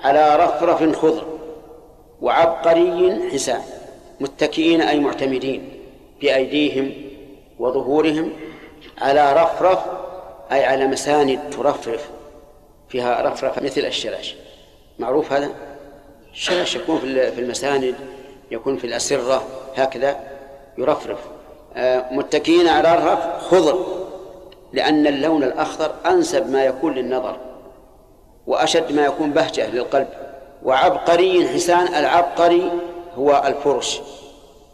على رفرف خضر وعبقري حسان متكئين أي معتمدين بأيديهم وظهورهم على رفرف أي على مساند ترفرف فيها رفرف مثل الشلاش معروف هذا؟ الشلاش يكون في المساند يكون في الأسرة هكذا يرفرف. آه، متكئين على رفرف خضر لأن اللون الأخضر أنسب ما يكون للنظر. وأشد ما يكون بهجة للقلب. وعبقري حسان العبقري هو الفرش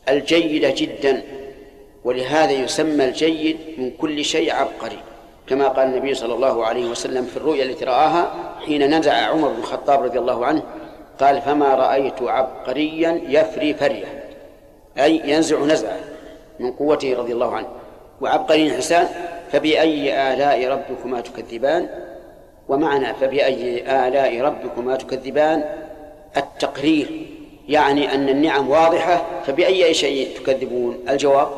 الجيدة جدا. ولهذا يسمى الجيد من كل شيء عبقري. كما قال النبي صلى الله عليه وسلم في الرؤيا التي رآها حين نزع عمر بن الخطاب رضي الله عنه قال فما رأيت عبقريا يفري فرية. أي ينزع نزعه من قوته رضي الله عنه. وعبقري حسان فبأي آلاء ربكما تكذبان؟ ومعنى فبأي آلاء ربكما تكذبان؟ التقرير يعني أن النعم واضحة فبأي شيء تكذبون؟ الجواب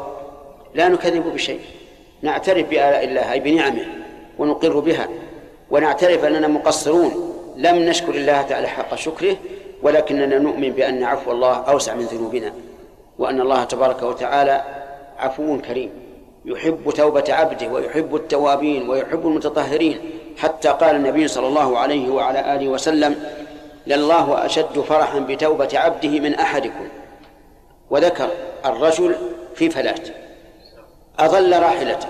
لا نكذب بشيء نعترف بآلاء الله أي بنعمه ونقر بها ونعترف أننا مقصرون لم نشكر الله تعالى حق شكره ولكننا نؤمن بأن عفو الله أوسع من ذنوبنا وأن الله تبارك وتعالى عفو كريم يحب توبة عبده ويحب التوابين ويحب المتطهرين حتى قال النبي صلى الله عليه وعلى آله وسلم لله أشد فرحا بتوبة عبده من أحدكم. وذكر الرجل في فلاة أظل راحلته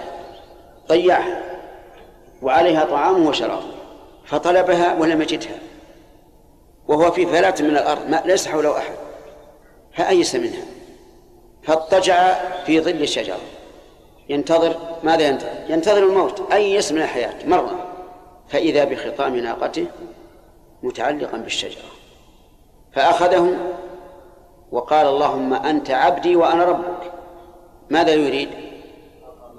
ضيعها وعليها طعامه وشرابه فطلبها ولم يجدها وهو في فلاة من الأرض ما ليس حوله أحد فأيس منها فاضطجع في ظل الشجرة. ينتظر ماذا ينتظر؟ ينتظر الموت أيس من الحياة مرة. فإذا بخطام ناقته متعلقا بالشجرة. فأخذه وقال اللهم أنت عبدي وأنا ربك. ماذا يريد؟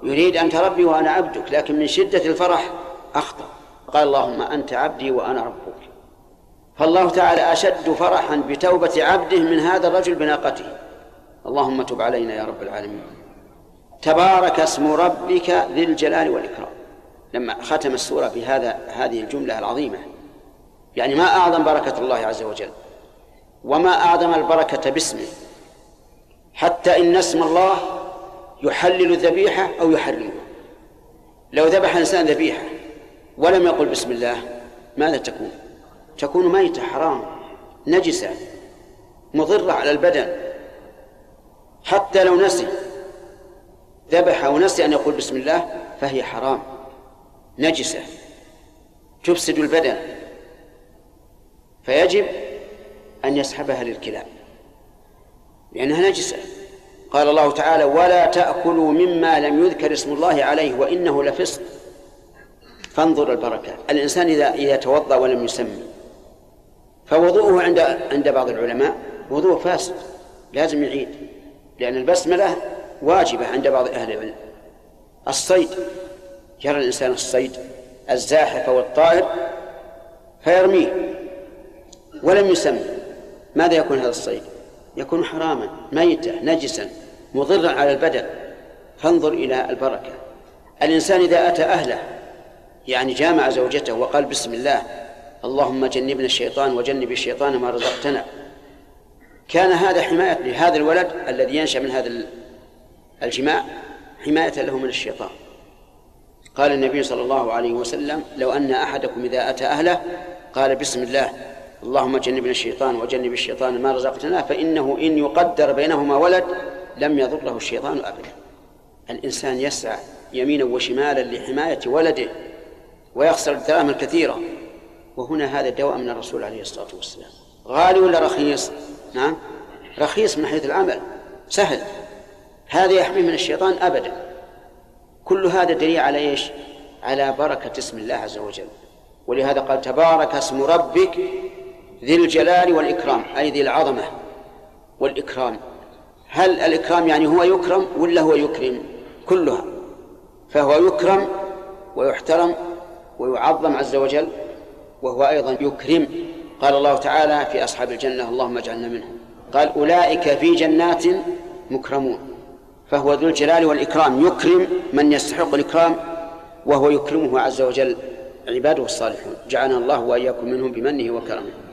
يريد أنت ربي وأنا عبدك لكن من شدة الفرح أخطأ. قال اللهم أنت عبدي وأنا ربك. فالله تعالى أشد فرحا بتوبة عبده من هذا الرجل بناقته. اللهم تب علينا يا رب العالمين. تبارك اسم ربك ذي الجلال والإكرام. لما ختم السورة بهذا هذه الجملة العظيمة. يعني ما أعظم بركة الله عز وجل وما أعظم البركة باسمه. حتى إن اسم الله يحلل الذبيحة أو يحرمها لو ذبح إنسان ذبيحة ولم يقل بسم الله ماذا تكون؟ تكون ميتة حرام نجسة مضرة على البدن. حتى لو نسي ذبح ونسي أن يقول بسم الله فهي حرام. نجسة تفسد البدن فيجب أن يسحبها للكلاب لأنها نجسة. قال الله تعالى ولا تأكلوا مما لم يذكر اسم الله عليه وإنه لفسق. فانظر البركة. الإنسان إذا إذا توضأ ولم يسمي فوضوءه عند عند بعض العلماء وضوء فاسد لازم يعيد لأن البسملة واجبة عند بعض أهل العلم. الصيد يرى الإنسان الصيد الزاحف والطائر فيرميه ولم يسمى ماذا يكون هذا الصيد؟ يكون حراما ميتا نجسا مضرا على البدن. فانظر إلى البركة. الإنسان إذا أتى أهله يعني جامع زوجته وقال بسم الله اللهم جنبنا الشيطان وجنب الشيطان ما رزقتنا. كان هذا حماية لهذا الولد الذي ينشأ من هذا الجماع حماية له من الشيطان. قال النبي صلى الله عليه وسلم لو أن أحدكم إذا أتى أهله قال بسم الله اللهم جنبنا الشيطان وجنب الشيطان ما رزقتنا فإنه إن يقدر بينهما ولد لم يضره الشيطان أبدا. الإنسان يسعى يمينا وشمالا لحماية ولده ويخسر الدراهم الكثيرة. وهنا هذا الدواء من الرسول عليه الصلاة والسلام. غالي ولا رخيص؟ نعم. رخيص من حيث العمل. سهل. هذا يحميه من الشيطان أبدا. كل هذا دليل على إيش؟ على بركة اسم الله عز وجل. ولهذا قال تبارك اسم ربك ذي الجلال والإكرام أي ذي العظمة والإكرام. هل الإكرام يعني هو يكرم ولا هو يكرم؟ كلها. فهو يكرم ويحترم ويعظم عز وجل وهو أيضا يكرم. قال الله تعالى في أصحاب الجنة اللهم اجعلنا منهم. قال أولئك في جنات مكرمون. فهو ذو الجلال والإكرام يكرم من يستحق الإكرام وهو يكرمه عز وجل. عباده الصالحون. جعلنا الله وإياكم منهم بمنه وكرمه.